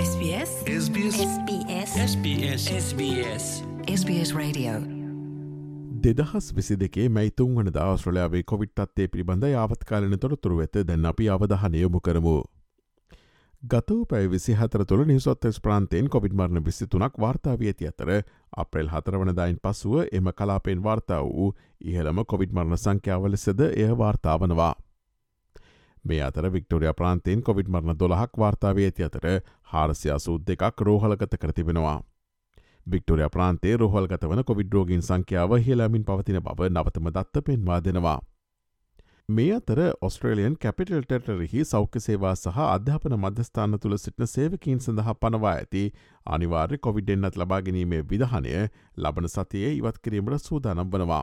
SBS? SBS. SBS. SBS. SBS. Radio. දෙදහස් විසි දෙකේ මැයිතුන් වන දවස්ශ්‍රලයාාවේ කොවිට් අත්තේ පිළිබඳ යාවත්කාලන තොරතුරු වෙත දැන් අපි අවධහනයොමු කරමු. ගතව පැයි විසි හතර තුළ නිසොත්තස් ප්‍රාන්තයෙන් කොවිඩ් මරණ විසිතුනක් වාර්තාාව ඇති අතර අප්‍රෙල් හතරවනදායින් පසුව එම කලාපෙන් වාර්තා වූ ඉහළම කොවිඩ් මරණ සංඛ්‍යාවලෙසද එය වාර්තාවනවා. මේ අතර වික්ටෝරිය ප්‍රාන්තයෙන් කොවිඩ් මරණ දොළහක් වාර්තාාවේ ඇති අතර හාරසියාසූද් දෙකක් රෝහලගත කරතිබෙනවා. වික්ටෝරිය ප්‍රාන්තේ රෝහල්ගත වන කොවිඩ්රෝගින් සංඛ්‍යාව හිලාමින් පවතින බව නවතම දත්ත පෙන්වා දෙනවා. මේ අතර ඔස්ට්‍රේලියන් කැපිටල් ටෙටරෙහි සෞඛ්‍ය සේවා සහ අධ්‍යාපන මධ්‍යස්ථාන තුළ සිටින සේවකින් සඳහා පනවා ඇති අනිවාර්ය කොවිඩ්ෙන්න්නත් ලබාගැනීමේ විධානය ලබන සතියේ ඉවත් කිරීමට සූදානම් වනවා.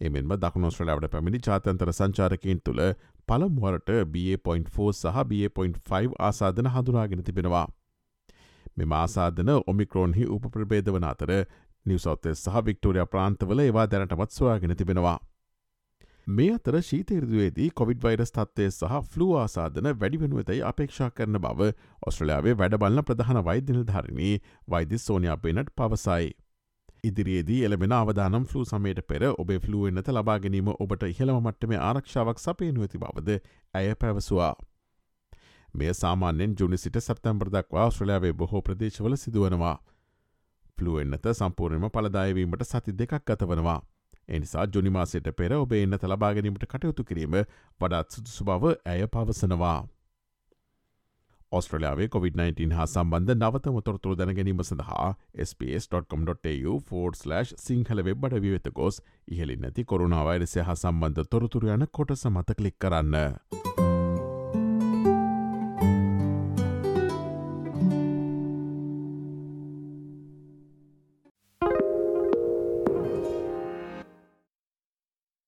එමෙන්ම දකුණොස්ට්‍රලවට පැමිණි ජාතන්තර සංචාරකයින් තුළ පළමුවරට BA.4 සහ BA.5 ආසාධන හඳුනාගෙන තිබෙනවා. මෙම ආසාධන ඔමික්‍රෝන්හි උපප්‍රබේද වන අතර නිවසෞතෙස් සහ වික්ටෝරිය ප්‍රාන්තවල ඒවා දැනටමත් සොයාගෙන තිබෙනවා. මේ අතර ශීතේරදුවේදී කොවිඩ් වෛරස් තත්වය සහ ෆ්ලූ ආසාධන වැඩිවෙනුවතයි අපේක්ෂා කරන බව ඔස්ට්‍රලයාාවේ වැඩබලන්න ප්‍රධාන වෛද්‍යනිල් ධරණී වෛද්‍ය සෝනියාපේනට පවසයි. ඉදිරියේදී එළබෙන අවදානම් ෆලූ සමයට පෙර ඔබේ ෆලුවෙන්න්නත ලබා ගැනීම ඔබට ඉහළම මට්ටම ආරක්ෂාවක් සපයනුවති බවද ඇය පැවසවා. මෙය සාමාන්‍යෙන් ජුනි සිට සැප්තැම්බර් දක්වා ශ්‍රලයාාවේ බොහෝ ප්‍රදේශවල සිදුවනවා. ෆලුවෙන්න්නත සම්පූර්ණයම පලදායවීමට සති දෙකක් ගත වනවා. එනිසා ජුනිමාසයට පෙර ඔබ එන්න තලබාගැනීමට කටයුතු කිරීම වඩාත් සුදුසු බව ඇය පවසනවා. ඔස්ට්‍රලයාාවේ COොVID-19 හා සම්බන්ධ නවතම තොරතුරු දැනගැනීම සඳහා ps.com.tu4/ සිංහල වෙබ්බඩ විවෙත ගොස් ඉහලින් නැති කොරුණාවයිරසය හා සම්බන්ධ තොරතුරු යන කොට සමත කලික් කරන්න.